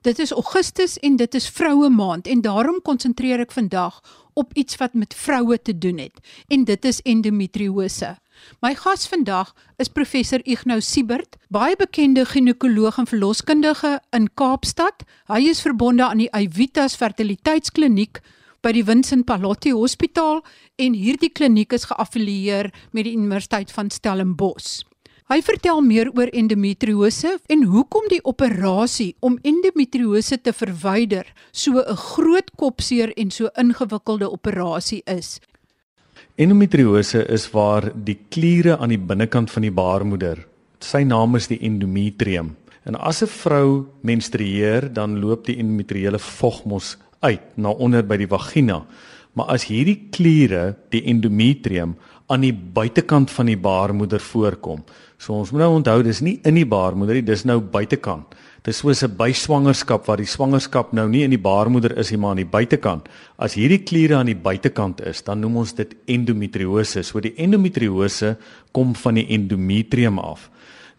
Dit is Augustus en dit is vroue maand en daarom konsentreer ek vandag op iets wat met vroue te doen het en dit is endometriose. My gas vandag is professor Ignou Siebert, baie bekende ginekoloog en verloskundige in Kaapstad. Hy is verbonde aan die Avitas Fertiliteitskliniek by die Vincent Pallotti Hospitaal en hierdie kliniek is geaffilieer met die Universiteit van Stellenbosch. Hy vertel meer oor endometriose en hoekom die operasie om endometriose te verwyder so 'n groot kopseer en so ingewikkelde operasie is. Endometriose is waar die kliere aan die binnekant van die baarmoeder, sy naam is die endometrium. En as 'n vrou menstrueer, dan loop die endometriële vog mos uit na onder by die vagina. Maar as hierdie kliere, die endometrium, aan die buitekant van die baarmoeder voorkom. So ons moet nou onthou dis nie in die baarmoeder nie, dis nou buitekant. Dis soos 'n byswangerskap waar die swangerskap nou nie in die baarmoeder is nie, maar aan die buitekant. As hierdie kliere aan die buitekant is, dan noem ons dit endometriose. So die endometriose kom van die endometrium af.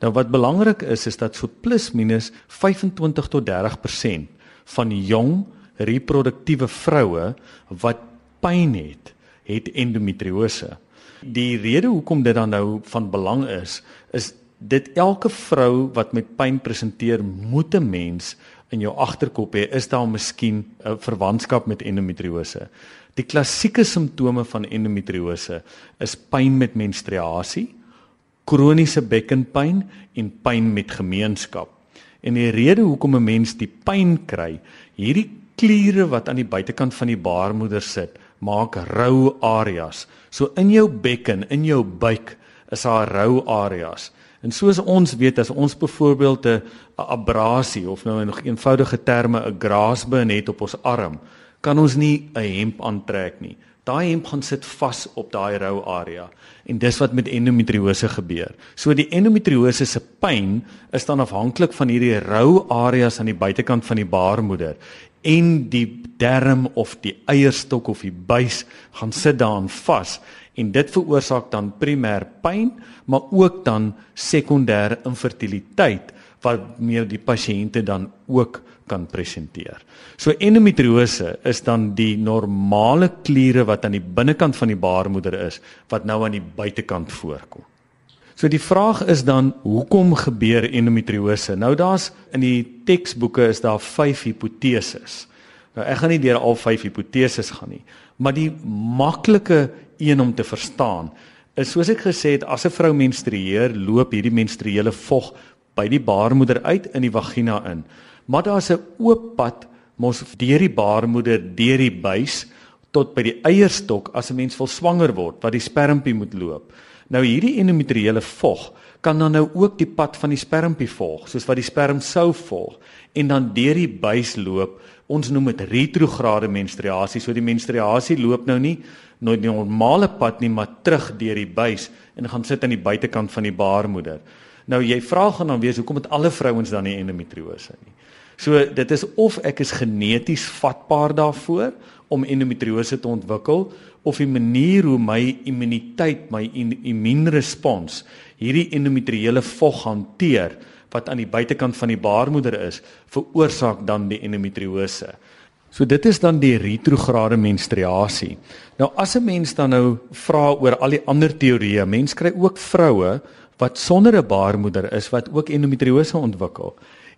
Nou wat belangrik is is dat so plus minus 25 tot 30% van jong reproduktiewe vroue wat pyn het, het endometriose. Die rede hoekom dit dan nou van belang is, is dit elke vrou wat met pyn presenteer, moet 'n mens in jou agterkop hê, is daar miskien 'n verwantskap met endometriose. Die klassieke simptome van endometriose is pyn met menstruasie, kroniese bekkenpyn en pyn met gemeenskap. En die rede hoekom 'n mens die pyn kry, hierdie kliere wat aan die buitekant van die baarmoeder sit, maak rou areas. So in jou bekken, in jou buik is daar rou areas. En soos ons weet as ons byvoorbeeld 'n abrasie of nou in nog eenvoudige terme 'n graasbeen het op ons arm, kan ons nie 'n hemp aantrek nie. Daai hemp gaan sit vas op daai rou area. En dis wat met endometriose gebeur. So die endometriose se pyn is dan afhanklik van hierdie rou areas aan die buitekant van die baarmoeder en die darm of die eierstok of die buis gaan sit daarin vas en dit veroorsaak dan primêr pyn maar ook dan sekondêr infertiliteit wat meer die pasiënte dan ook kan presenteer. So endometriose is dan die normale kliere wat aan die binnekant van die baarmoeder is wat nou aan die buitekant voorkom. So die vraag is dan hoekom gebeur endometriose? Nou daar's in die teksboeke is daar 5 hipoteses. Nou ek gaan nie deur al 5 hipoteses gaan nie, maar die maklike een om te verstaan is soos ek gesê het as 'n vrou menstrueer, loop hierdie menstruele vog by die baarmoeder uit in die vagina in. Maar daar's 'n oop pad mos deur die baarmoeder, deur die buis tot by die eierstok as 'n mens wil swanger word wat die spermpie moet loop. Nou hierdie endometriële vog kan dan nou ook die pad van die spermpie volg, soos wat die sperm sou volg en dan deur die buis loop. Ons noem dit retrograde menstruasie. So die menstruasie loop nou nie nooit die normale pad nie, maar terug deur die buis en gaan sit aan die buitekant van die baarmoeder. Nou jy vra gaan dan wees hoekom het alle vrouens dan nie endometriose nie. So dit is of ek is geneties vatbaar daarvoor om endometriose te ontwikkel of die manier hoe my immuniteit, my immuunrespons hierdie endometriële vog hanteer wat aan die buitekant van die baarmoeder is, veroorsaak dan die endometriose. So dit is dan die retrograde menstruasie. Nou as 'n mens dan nou vra oor al die ander teorieë, mens kry ook vroue wat sonder 'n baarmoeder is wat ook endometriose ontwikkel.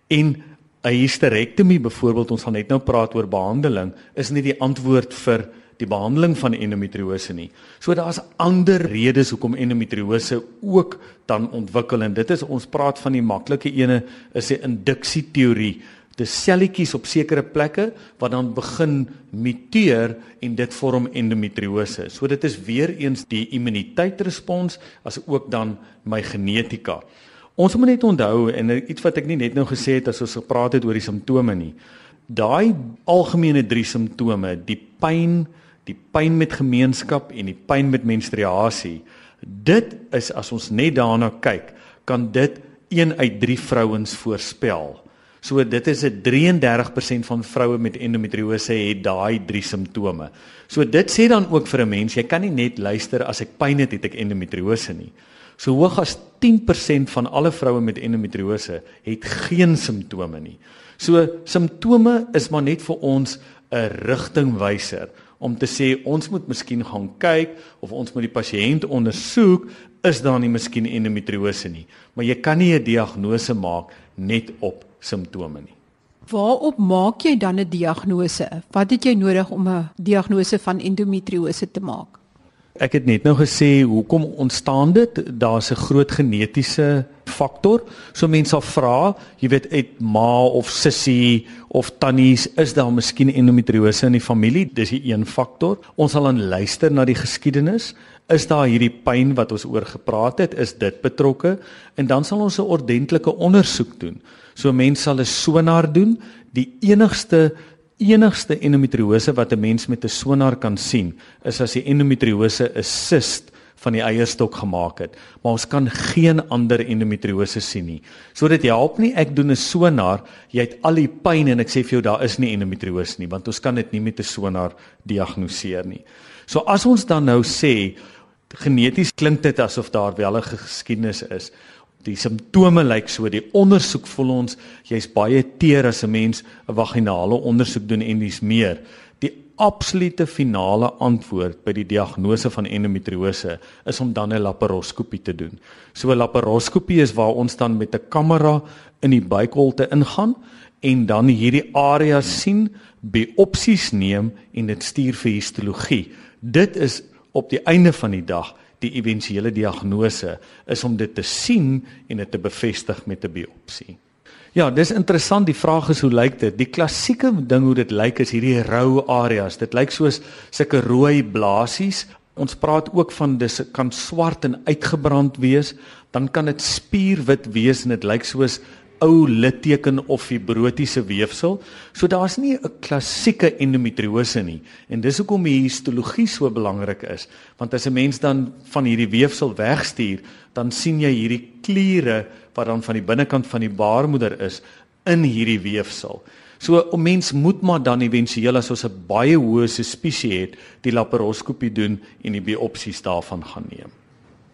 En 'n hysterektomie byvoorbeeld, ons gaan net nou praat oor behandeling, is nie die antwoord vir die behandeling van endometriose nie. So daar's ander redes hoekom endometriose ook dan ontwikkel en dit is ons praat van die maklike ene is 'n induksie teorie. Dis selletjies op sekere plekke wat dan begin muteer en dit vorm endometriose. So dit is weer eens die immuniteitsrespons as ook dan my genetika. Ons moet net onthou en iets wat ek nie net nou gesê het as ons gepraat het oor die simptome nie. Daai algemene drie simptome, die pyn, die pyn met gemeenskap en die pyn met menstruasie. Dit is as ons net daarna kyk, kan dit 1 uit 3 vrouens voorspel. So dit is 'n 33% van vroue met endometriose het daai drie simptome. So dit sê dan ook vir 'n mens, jy kan nie net luister as ek pyn het, het ek endometriose nie. So hoog as 10% van alle vroue met endometriose het geen simptome nie. So simptome is maar net vir ons 'n rigtingwyser om te sê ons moet miskien gaan kyk of ons moet die pasiënt ondersoek is daar nie miskien endometriose nie maar jy kan nie 'n diagnose maak net op simptome nie Waarop maak jy dan 'n diagnose? Wat het jy nodig om 'n diagnose van endometriose te maak? Ek het net nou gesê hoekom ontstaan dit? Daar's 'n groot genetiese faktor. So mense sal vra, jy weet uit ma of sussie of tannies, is daar miskien endometriose in die familie? Dis 'n een faktor. Ons sal dan luister na die geskiedenis. Is daar hierdie pyn wat ons oor gepraat het, is dit betrokke? En dan sal ons 'n ordentlike ondersoek doen. So mense sal 'n sonar doen. Die enigste enigste endometriose wat 'n mens met 'n sonar kan sien, is as die endometriose 'n cyst van die eierstok gemaak het, maar ons kan geen ander endometriose sien nie. So dit help nie ek doen 'n sonar, jy het al die pyn en ek sê vir jou daar is nie endometriose nie, want ons kan dit nie met 'n sonar diagnoseer nie. So as ons dan nou sê geneties klink dit asof daar wel 'n geskiedenis is die simptome lyk so die ondersoek voel ons jy's baie teer as 'n mens 'n vaginale ondersoek doen en dis meer die absolute finale antwoord by die diagnose van endometriose is om dan 'n laparoskopie te doen. So 'n laparoskopie is waar ons dan met 'n kamera in die buikholte ingaan en dan hierdie area sien, biopsies neem en dit stuur vir histologie. Dit is op die einde van die dag die éventuele diagnose is om dit te sien en dit te bevestig met 'n biopsie. Ja, dis interessant. Die vraag is hoe lyk dit? Die klassieke ding hoe dit lyk is hierdie rou areas. Dit lyk soos sulke rooi blaasies. Ons praat ook van dis kan swart en uitgebrand wees, dan kan dit spierwit wees en dit lyk soos ou litteken of fibrotiese weefsel. So daar's nie 'n klassieke endometriose nie. En dis hoekom die histologie so belangrik is, want as 'n mens dan van hierdie weefsel wegstuur, dan sien jy hierdie kliere wat dan van die binnekant van die baarmoeder is in hierdie weefsel. So 'n mens moet maar dan éventueel as ons 'n baie hoë suspisie het, die laparoskopie doen en die biopsies daarvan gaan neem.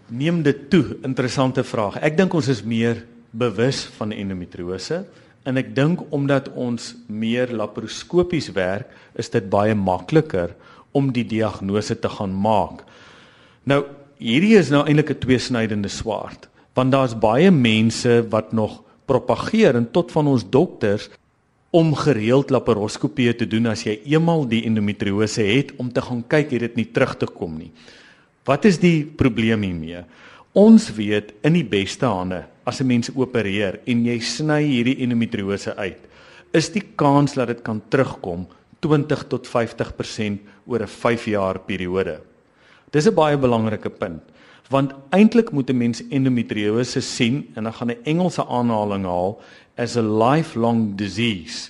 Neem dit toe, interessante vraag. Ek dink ons is meer bewus van endometriose en ek dink omdat ons meer laparoskopies werk, is dit baie makliker om die diagnose te gaan maak. Nou, hierdie is nou eintlik 'n tweesnydende swaard, want daar's baie mense wat nog propageer en tot van ons dokters om gereeld laparoskopie te doen as jy eenmal die endometriose het om te gaan kyk het dit nie terug te kom nie. Wat is die probleem hiermee? Ons weet in die beste hande as 'n mens opereer en jy sny hierdie endometriose uit, is die kans dat dit kan terugkom 20 tot 50% oor 'n 5 jaar periode. Dis 'n baie belangrike punt want eintlik moet 'n mens endometriose sien en dan gaan 'n Engelse aanhaling haal as a lifelong disease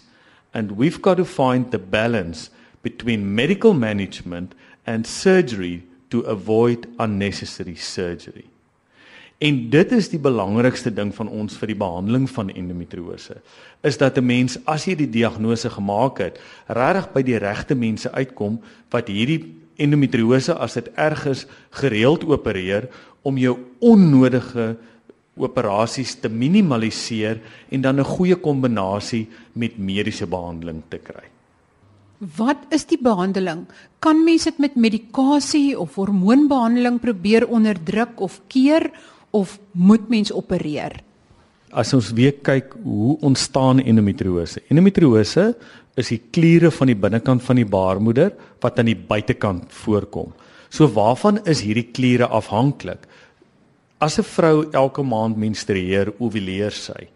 and we've got to find the balance between medical management and surgery to avoid unnecessary surgery. En dit is die belangrikste ding van ons vir die behandeling van endometriose. Is dat 'n mens as jy die diagnose gemaak het, regtig by die regte mense uitkom wat hierdie endometriose as dit erg is gereeld opereer om jou onnodige operasies te minimaliseer en dan 'n goeie kombinasie met mediese behandeling te kry. Wat is die behandeling? Kan mens dit met medikasie of hormoonbehandeling probeer onderdruk of keer of moet mens opereer? As ons weer kyk hoe ontstaan endometriose. Endometriose is die kliere van die binnekant van die baarmoeder wat aan die buitekant voorkom. So waarvan is hierdie kliere afhanklik? As 'n vrou elke maand menstrueer, ovuleer sy.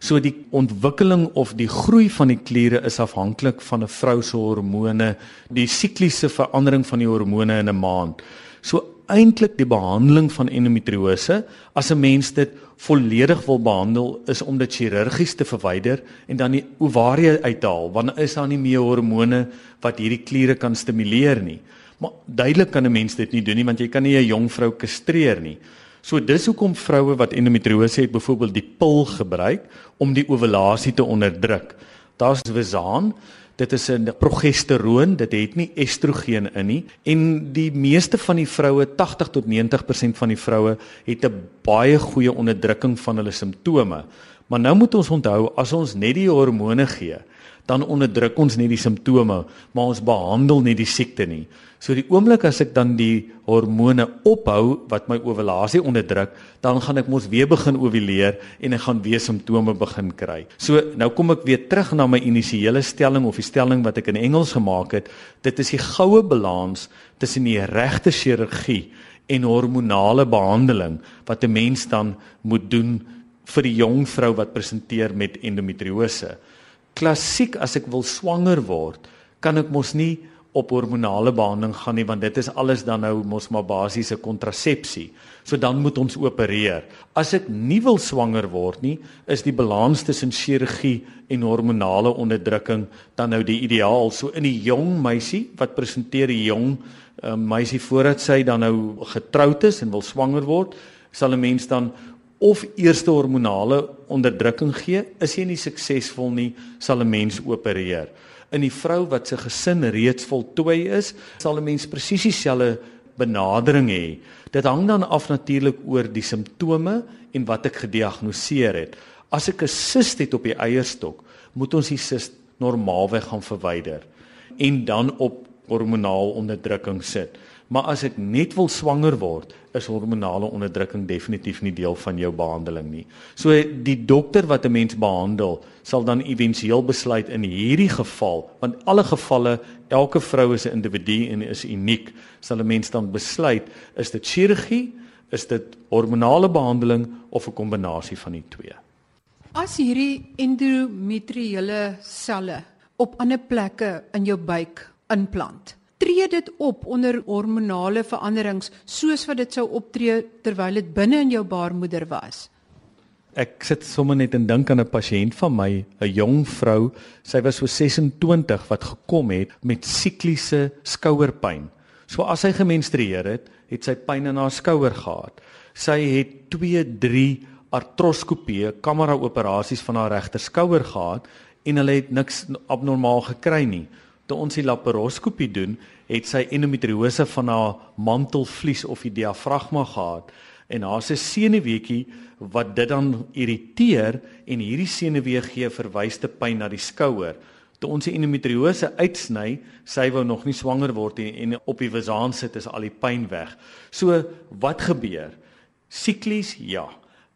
So die ontwikkeling of die groei van die kliere is afhanklik van 'n vrou se hormone, die sikliese verandering van die hormone in 'n maand. So eintlik die behandeling van endometriose as 'n mens dit volledig wil behandel is om dit chirurgies te verwyder en dan die ovarie uit te haal want is daar nie meer hormone wat hierdie kliere kan stimuleer nie. Maar duidelik kan 'n mens dit nie doen nie want jy kan nie 'n jong vrou kastreer nie. So dis hoekom vroue wat endometriose het byvoorbeeld die pil gebruik om die ovulasie te onderdruk. Daar's Wezaan dit is 'n progesteroon, dit het nie estrogen in nie en die meeste van die vroue, 80 tot 90% van die vroue het 'n baie goeie onderdrukking van hulle simptome. Maar nou moet ons onthou as ons net die hormone gee, dan onderdruk ons net die simptome, maar ons behandel nie die siekte nie. So die oomblik as ek dan die hormone ophou wat my ovulasie onderdruk, dan gaan ek mos weer begin ovuleer en ek gaan weer simptome begin kry. So nou kom ek weer terug na my initiële stelling of die stelling wat ek in Engels gemaak het. Dit is die goue balans tussen die regte chirurgie en hormonale behandeling wat 'n mens dan moet doen vir die jong vrou wat presenteer met endometriose. Klassiek as ek wil swanger word, kan ek mos nie op hormonale behandeling gaan nie want dit is alles dan nou mos maar basiese kontrasepsie. So dan moet ons opereer. As ek nie wil swanger word nie, is die balans tussen chirurgie en hormonale onderdrukking dan nou die ideaal. So in die jong meisie wat presenteer die jong uh, meisie voordat sy dan nou getroud is en wil swanger word, sal 'n mens dan of eerste hormonale onderdrukking gee. Is jy nie suksesvol nie, sal 'n mens opereer. In die vrou wat se gesin reeds voltooi is, sal 'n mens presies dieselfde benadering hê. Dit hang dan af natuurlik oor die simptome en wat ek gediagnoseer het. As ek 'n sist het op die eierstok, moet ons die sist normaalweg gaan verwyder en dan op hormonaal onderdrukking sit. Maar as ek net wil swanger word, is hormonale onderdrukking definitief nie deel van jou behandeling nie. So die dokter wat 'n mens behandel, sal dan éventueel besluit in hierdie geval, want alle gevalle, elke vrou is 'n individu en is uniek, sal 'n mens dan besluit is dit chirurgie, is dit hormonale behandeling of 'n kombinasie van die twee. As hierdie endometriële selle op ander plekke in jou buik implant. Tree dit op onder hormonale veranderings soos wat dit sou optree terwyl dit binne in jou baarmoeder was? Ek sit sommer net en dink aan 'n pasiënt van my, 'n jong vrou. Sy was so 26 wat gekom het met sikliese skouerpyn. So as sy gemenstrueer het, het sy pyn in haar skouer gehad. Sy het 2, 3 artroskopie, kamera operasies van haar regter skouer gehad en hulle het niks abnormaal gekry nie toe ons die laparoskopie doen, het sy endometriose van haar mantelvlies of die diafragma gehad en haar se senuweetjie wat dit dan irriteer en hierdie senuwee gee verwyste pyn na die skouer. Toe ons die endometriose uitsny, sy wou nog nie swanger word nie en op die wasaan sit is al die pyn weg. So wat gebeur? Siklies? Ja.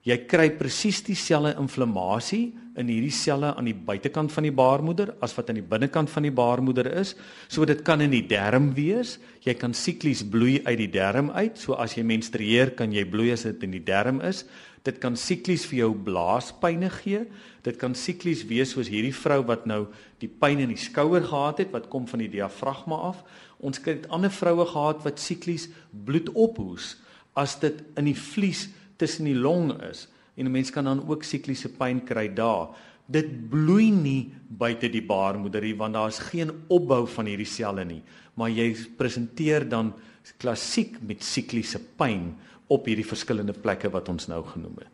Jy kry presies dieselfde inflammasie in hierdie selle aan die buitekant van die baarmoeder as wat aan die binnekant van die baarmoeder is. So dit kan in die darm wees. Jy kan siklies bloei uit die darm uit. So as jy menstrueer, kan jy bloei as dit in die darm is. Dit kan siklies vir jou blaaspyne gee. Dit kan siklies wees soos hierdie vrou wat nou die pyn in die skouer gehad het wat kom van die diafragma af. Ons het ander vroue gehad wat siklies bloed ophoes as dit in die vlies tussen die long is en 'n mens kan dan ook sikliese pyn kry daar. Dit bloei nie buite die baarmoeder nie want daar is geen opbou van hierdie selle nie, maar jy presenteer dan klassiek met sikliese pyn op hierdie verskillende plekke wat ons nou genoem het.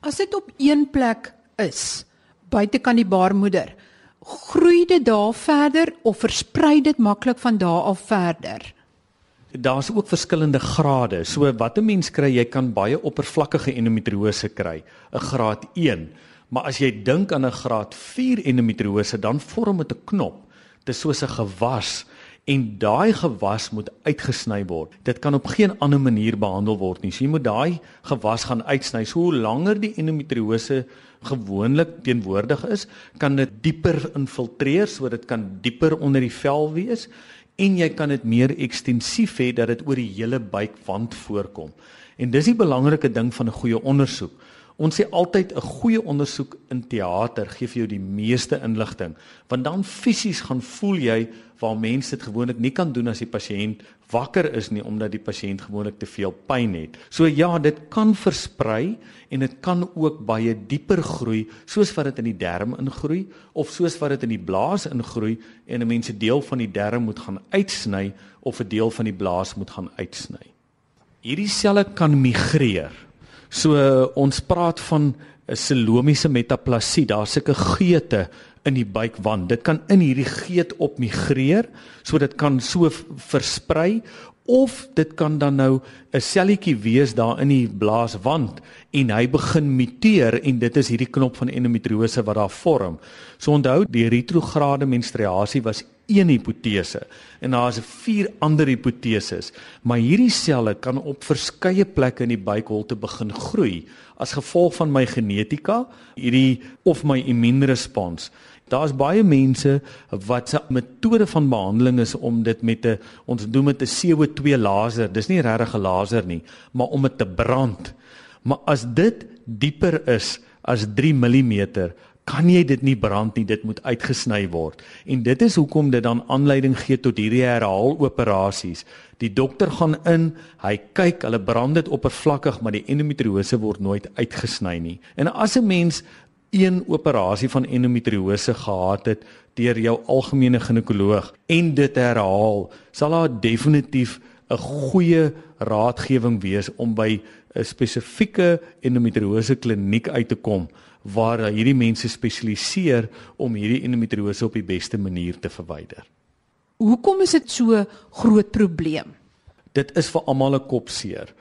As dit op een plek is, buite kan die baarmoeder, groei dit daar verder of versprei dit maklik van daar af verder? Daar's ook verskillende grade. So wat 'n mens kry, jy kan baie oppervlakkige endometriose kry, 'n graad 1. Maar as jy dink aan 'n graad 4 endometriose, dan vorm dit 'n knop. Dit is soos 'n gewas en daai gewas moet uitgesny word. Dit kan op geen ander manier behandel word nie. So jy moet daai gewas gaan uitsny. So hoe langer die endometriose gewoonlik teenwoordig is, kan dit dieper infiltreer sodat dit kan dieper onder die vel wees en jy kan dit meer ekstensief hê dat dit oor die hele buikwand voorkom. En dis die belangrike ding van 'n goeie ondersoek. Ons sê altyd 'n goeie ondersoek in teater gee vir jou die meeste inligting, want dan fisies gaan voel jy waar mense dit gewoonlik nie kan doen as die pasiënt wakker is nie omdat die pasiënt gewoonlik te veel pyn het. So ja, dit kan versprei en dit kan ook baie dieper groei soos wat dit in die darm ingroei of soos wat dit in die blaas ingroei en 'n mens 'n deel van die darm moet gaan uitsny of 'n deel van die blaas moet gaan uitsny. Hierdie selle kan migreer. So ons praat van 'n selomiese metaplasie. Daar's sulke geete in die buikwand. Dit kan in hierdie geet op migreer, so dit kan so versprei of dit kan dan nou 'n selletjie wees daar in die blaaswand en hy begin muteer en dit is hierdie knop van endometriose wat daar vorm. So onthou die retrograde menstruasie was een hipotese en daar is vier ander hipoteses, maar hierdie selle kan op verskeie plekke in die buikholte begin groei as gevolg van my genetika, hierdie of my immuunrespons. Daar's baie mense wat se metode van behandeling is om dit met 'n ons noem dit 'n CO2 laser. Dis nie regtig 'n laser nie, maar om dit te brand. Maar as dit dieper is as 3 mm, kan jy dit nie brand nie, dit moet uitgesny word. En dit is hoekom dit dan aanleiding gee tot hierdie herhaaloperasies. Die dokter gaan in, hy kyk, hulle brand dit oppervlakkig, maar die endometriose word nooit uitgesny nie. En as 'n mens een operasie van endometriose gehad het deur jou algemene ginekoloog en dit herhaal, sal daar definitief 'n goeie raadgewing wees om by 'n spesifieke endometriose kliniek uit te kom waar hierdie mense spesialiseer om hierdie endometriose op die beste manier te verwyder. Hoekom is dit so groot probleem? Dit is vir almal 'n kopseer.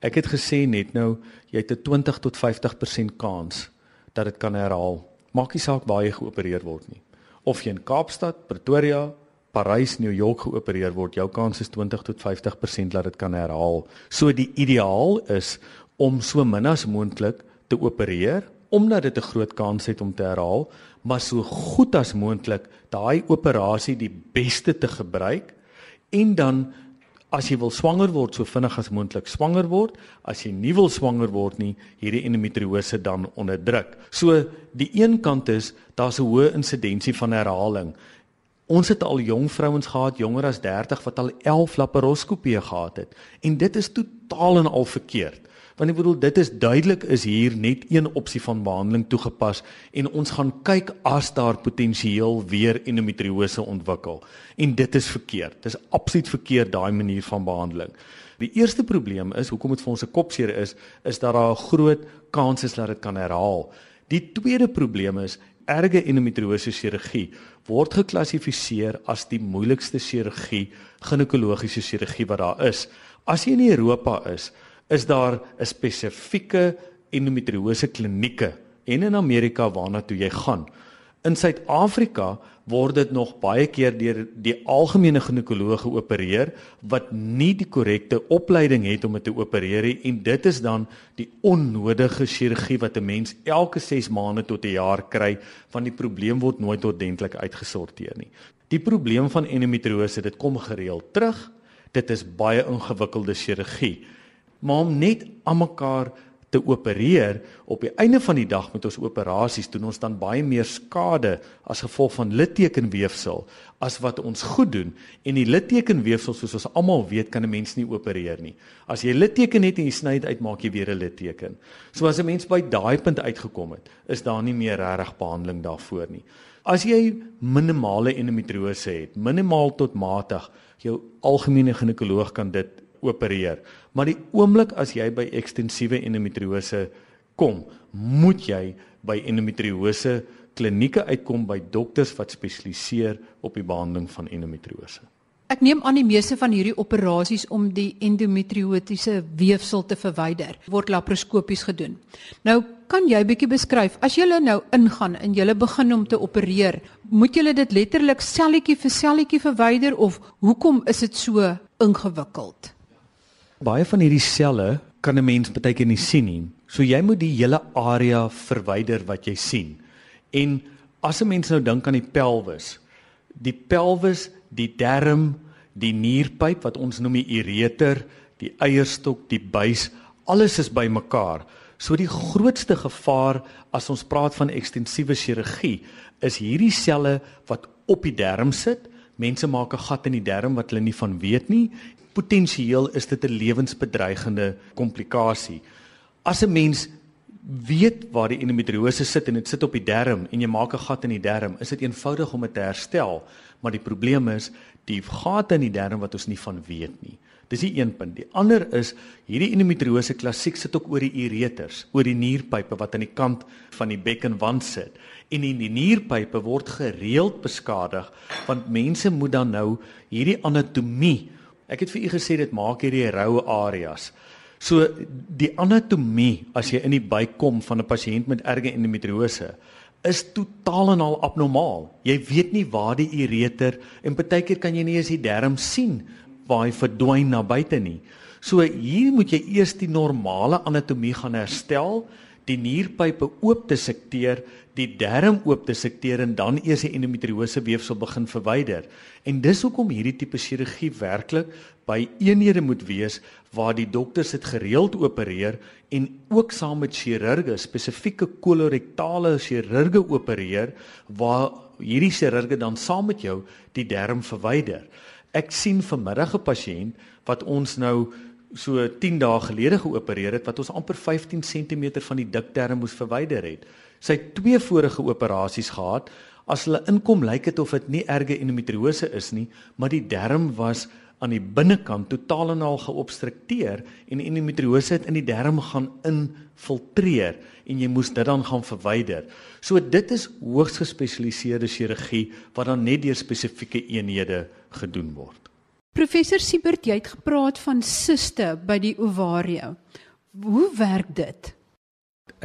Ek het gesê net nou, jy het 'n 20 tot 50% kans dat dit kan herhaal. Maak nie saak waar jy geopereer word nie. Of jy in Kaapstad, Pretoria, Parys, New York geopereer word, jou kans is 20 tot 50% dat dit kan herhaal. So die ideaal is om so min as moontlik te opereer omdat dit 'n groot kans het om te herhaal, maar so goed as moontlik daai operasie die beste te gebruik en dan as jy wil swanger word so vinnig as moontlik swanger word, as jy nie wil swanger word nie, hierdie endometriose dan onderdruk. So die een kant is daar's 'n hoë insidensie van herhaling. Ons het al jong vrouens gehad, jonger as 30 wat al 11 laparoskopieë gehad het en dit is totaal en al verkeerd. Want ek bedoel dit is duidelik is hier net een opsie van behandeling toegepas en ons gaan kyk as daar potensieel weer endometriose ontwikkel. En dit is verkeerd. Dis absoluut verkeerd daai manier van behandeling. Die eerste probleem is hoekom dit vir ons 'n kopseer is, is dat daar 'n groot kans is dat dit kan herhaal. Die tweede probleem is erge endometriose chirurgie word geklassifiseer as die moeilikste chirurgie, ginekologiese chirurgie wat daar is. As jy in Europa is, is daar 'n spesifieke endometriose klinieke en in Amerika waarna toe jy gaan. In Suid-Afrika word dit nog baie keer deur die algemene ginekoloog geopereer wat nie die korrekte opleiding het om dit te opereer nie en dit is dan die onnodige chirurgie wat 'n mens elke 6 maande tot 'n jaar kry van die probleem word nooit ordentlik uitgesorteer nie. Die probleem van endometriose, dit kom gereeld terug. Dit is baie ingewikkelde chirurgie maar om net aan mekaar te opereer op die einde van die dag met ons operasies doen ons dan baie meer skade as gevolg van littekenweefsel as wat ons goed doen en die littekenweefsel soos ons almal weet kan 'n mens nie opereer nie. As jy litteken het en jy sny dit uit maak jy weer 'n litteken. So as 'n mens by daai punt uitgekom het, is daar nie meer regtig behandeling daarvoor nie. As jy minimale endometriose het, minimaal tot matig, jou algemene ginekoloog kan dit opereer. Maar die oomblik as jy by ekstensiewe endometriose kom, moet jy by endometriose klinieke uitkom by dokters wat spesialiseer op die behandeling van endometriose. Ek neem aan die meeste van hierdie operasies om die endometriotiese weefsel te verwyder word laparoskopies gedoen. Nou, kan jy bietjie beskryf as jy nou ingaan en jy begin om te opereer, moet jy dit letterlik selletjie vir selletjie verwyder of hoekom is dit so ingewikkeld? Baie van hierdie selle kan 'n mens baie keer nie sien nie. So jy moet die hele area verwyder wat jy sien. En as 'n mens nou dink aan die pelvis, die pelvis, die darm, die nierpyp wat ons noem die ureter, die eierstok, die buis, alles is bymekaar. So die grootste gevaar as ons praat van ekstensiewe chirurgie is hierdie selle wat op die darm sit. Mense maak 'n gat in die darm wat hulle nie van weet nie potensieel is dit 'n lewensbedreigende komplikasie. As 'n mens weet waar die endometriose sit en dit sit op die darm en jy maak 'n gat in die darm, is dit eenvoudig om dit te herstel, maar die probleem is die gate in die darm wat ons nie van weet nie. Dis die een punt. Die ander is hierdie endometriose klassiek sit ook oor die ureters, oor die nierpype wat aan die kant van die bekkenwand sit. En in die nierpype word gereeld beskadig want mense moet dan nou hierdie anatomie Ek het vir u gesê dit maak hierdie roue areas. So die anatomie as jy in die buik kom van 'n pasiënt met erge endometriose is totaal en al abnormaal. Jy weet nie waar die ureter en partykeer kan jy nie eens die darm sien waar hy verdwyn na buite nie. So hier moet jy eers die normale anatomie gaan herstel, die nierpype oop te sekteer, die darm oop te sekteer en dan eers die endometriose weefsel begin verwyder. En dis hoekom hierdie tipe chirurgie werklik by eenhede moet wees waar die dokters dit gereeld opereer en ook saam met chirurge, spesifieke kolorektale chirurge opereer waar hierdie chirurge dan saam met jou die darm verwyder. Ek sien vanmiddag 'n pasiënt wat ons nou so 10 dae gelede geopereer het wat ons amper 15 cm van die dikdarm moes verwyder het. Sy het twee vorige operasies gehad. As hulle inkom, lyk dit of dit nie erge endometriose is nie, maar die darm was aan die binnekant totaal en al geobstrukteer en endometriose het in die darm gaan infiltreer en jy moes dit dan gaan verwyder. So dit is hoogs gespesialiseerde chirurgie wat dan net deur spesifieke eenhede gedoen word. Professor Siebert, jy het gepraat van siste by die ovarie. Hoe werk dit?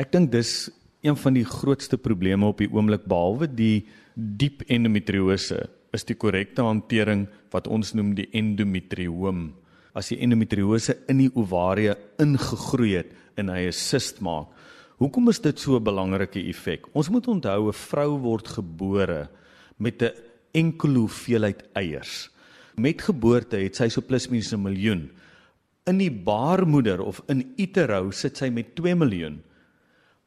Ek dink dis een van die grootste probleme op die oomblik behalwe die diep endometriose is die korrekte hantering wat ons noem die endometrioom. As die endometriose in die ovarie ingegroei het en hy 'n sist maak. Hoekom is dit so 'n belangrike effek? Ons moet onthou 'n vrou word gebore met 'n enkele hoeveelheid eiers. Met geboorte het sy so plus minus 'n miljoen. In die baarmoeder of in utero sit sy met 2 miljoen.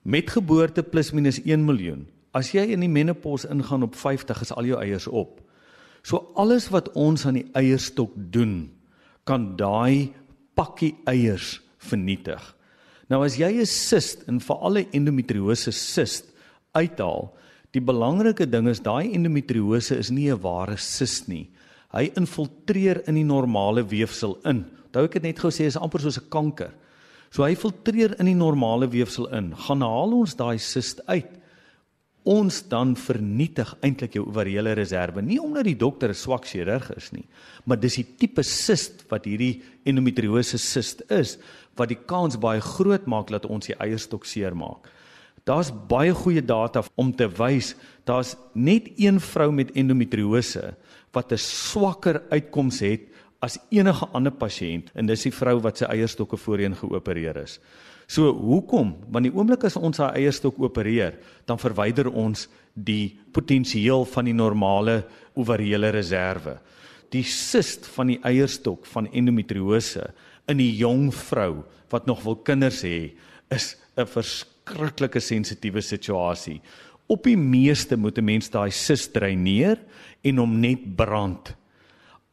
Met geboorte plus minus 1 miljoen. As jy in die menopause ingaan op 50 is al jou eiers op. So alles wat ons aan die eierstok doen, kan daai pakkie eiers vernietig. Nou as jy 'n sist en veral 'n endometriose sist uithaal, die belangrike ding is daai endometriose is nie 'n ware sist nie. Hy infiltreer in die normale weefsel in. Onthou ek het net gesê is amper soos 'n kanker. So hy filtreer in die normale weefsel in. Gaan haal ons daai sist uit. Ons dan vernietig eintlik jou ovariële reserve. Nie omdat die dokter 'n swak chirurg is nie, maar dis die tipe sist wat hierdie endometriose sist is wat die kans baie groot maak dat ons die eierstok seermaak. Daar's baie goeie data om te wys daar's net een vrou met endometriose wat 'n swakker uitkoms het as enige ander pasiënt en dis die vrou wat sy eierstokke voorheen geopereer is. So hoekom? Want die oomblik as ons haar eierstok opereer, dan verwyder ons die potensiaal van die normale ovariële reserve. Die sist van die eierstok van endometriose in 'n jong vrou wat nog wil kinders hê, is 'n verskriklike sensitiewe situasie. Op die meeste moet 'n mens daai sis dreineer en hom net brand.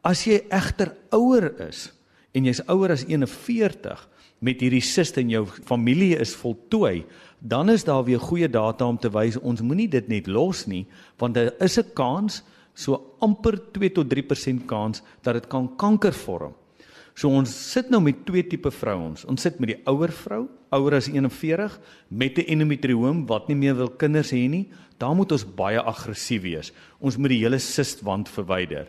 As jy egter ouer is en jy's ouer as 41 met hierdie sis in jou familie is voltooi, dan is daar weer goeie data om te wys ons moenie dit net los nie, want daar is 'n kans so amper 2 tot 3% kans dat dit kan kanker vorm. So ons sit nou met twee tipe vrouens. Ons sit met die ouer vrou, ouer as 41 met 'n endometrioom wat nie meer wil kinders hê nie. Daar moet ons baie aggressief wees. Ons moet die hele sistwand verwyder.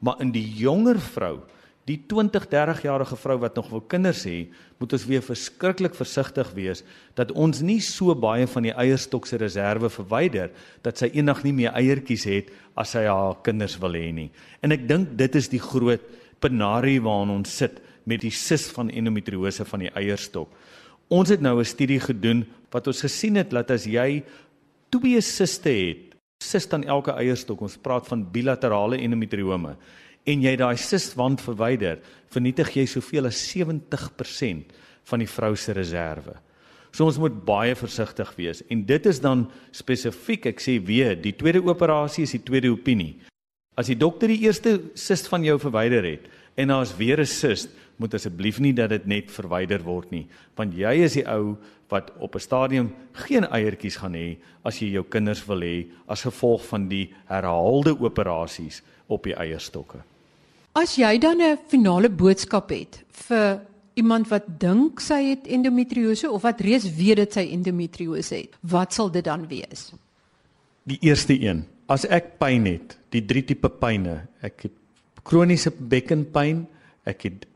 Maar in die jonger vrou, die 20-30 jarige vrou wat nog wil kinders hê, moet ons weer verskriklik versigtig wees dat ons nie so baie van die eierstok se reserve verwyder dat sy eendag nie meer eiertjies het as sy haar kinders wil hê nie. En ek dink dit is die groot penarie waarin ons sit met die sis van endometriose van die eierstok. Ons het nou 'n studie gedoen wat ons gesien het dat as jy twee siste het, sis aan elke eierstok, ons praat van bilaterale endometriome en jy daai siswand verwyder, vernietig jy soveel as 70% van die vrou se reserve. So ons moet baie versigtig wees en dit is dan spesifiek, ek sê weer, die tweede operasie is die tweede opinie. As die dokter die eerste sist van jou verwyder het en daar's weer 'n sist, moet asseblief nie dat dit net verwyder word nie, want jy is die ou wat op 'n stadium geen eiertjies gaan hê as jy jou kinders wil hê as gevolg van die herhaalde operasies op die eierstokke. As jy dan 'n finale boodskap het vir iemand wat dink sy het endometriose of wat reeds weet dat sy endometriose het, wat sal dit dan wees? Die eerste een, as ek pyn het, die drie tipe pyne, ek het kroniese bekkenpyn, ek het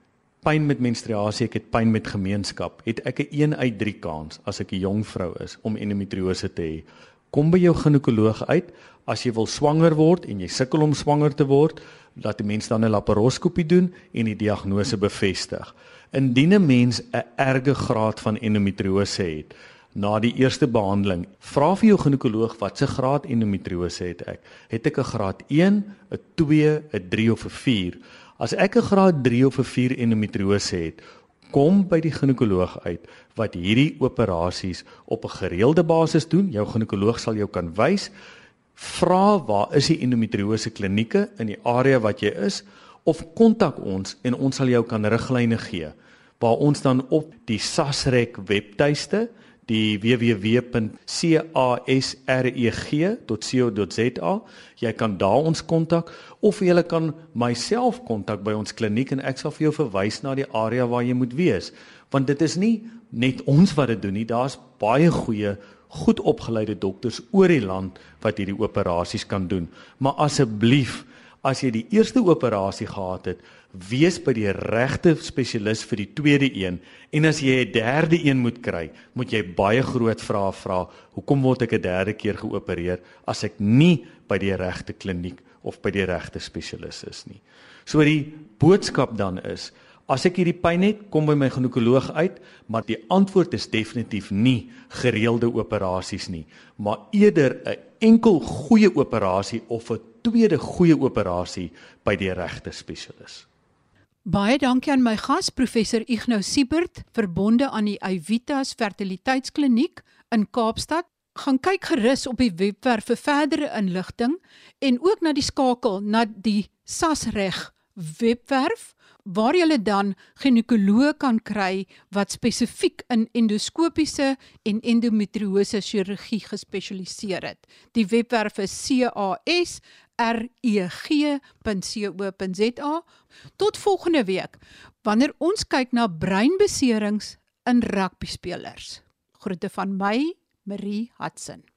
pyn met menstruasie, ek het pyn met gemeenskap, het ek 'n 1 uit 3 kans as ek 'n jong vrou is om endometriose te hê. Kom by jou ginekoloog uit as jy wil swanger word en jy sukkel om swanger te word, laat die mens dan 'n laparoskopie doen en die diagnose bevestig. Indien 'n mens 'n erge graad van endometriose het na die eerste behandeling, vra vir jou ginekoloog watse graad endometriose het ek. Het ek 'n graad 1, 'n 2, 'n 3 of 'n 4? As ek 'n graad 3 of 'n 4 endometriose het, kom by die ginekoloog uit wat hierdie operasies op 'n gereelde basis doen. Jou ginekoloog sal jou kan wys vra waar is die endometriose klinieke in die area wat jy is of kontak ons en ons sal jou kan riglyne gee waar ons dan op die SASREC webtuiste die www.casreg.co.za jy kan daar ons kontak of jy kan myself kontak by ons kliniek en ek sal vir jou verwys na die area waar jy moet wees want dit is nie net ons wat dit doen nie daar's baie goeie goed opgeleide dokters oor die land wat hierdie operasies kan doen. Maar asseblief, as jy die eerste operasie gehad het, wees by die regte spesialis vir die tweede een en as jy 'n derde een moet kry, moet jy baie groot vrae vra. Hoekom word ek 'n derde keer geopereer as ek nie by die regte kliniek of by die regte spesialis is nie? So die boodskap dan is As ek hierdie pyn het, kom by my ginekoloog uit, maar die antwoord is definitief nie gereelde operasies nie, maar eerder 'n enkel goeie operasie of 'n tweede goeie operasie by die regte spesialis. Baie dankie aan my gas professor Ignou Siebert, verbonde aan die Evitas Fertiliteitskliniek in Kaapstad. Gaan kyk gerus op die webwerf vir verdere inligting en ook na die skakel na die SASREG webwerf waar jy dan ginekoloog kan kry wat spesifiek in endoskopiese en endometriose chirurgie gespesialiseer het. Die webwerf is casreg.co.za. Tot volgende week wanneer ons kyk na breinbeserings in rugby spelers. Groete van my, Marie Hudson.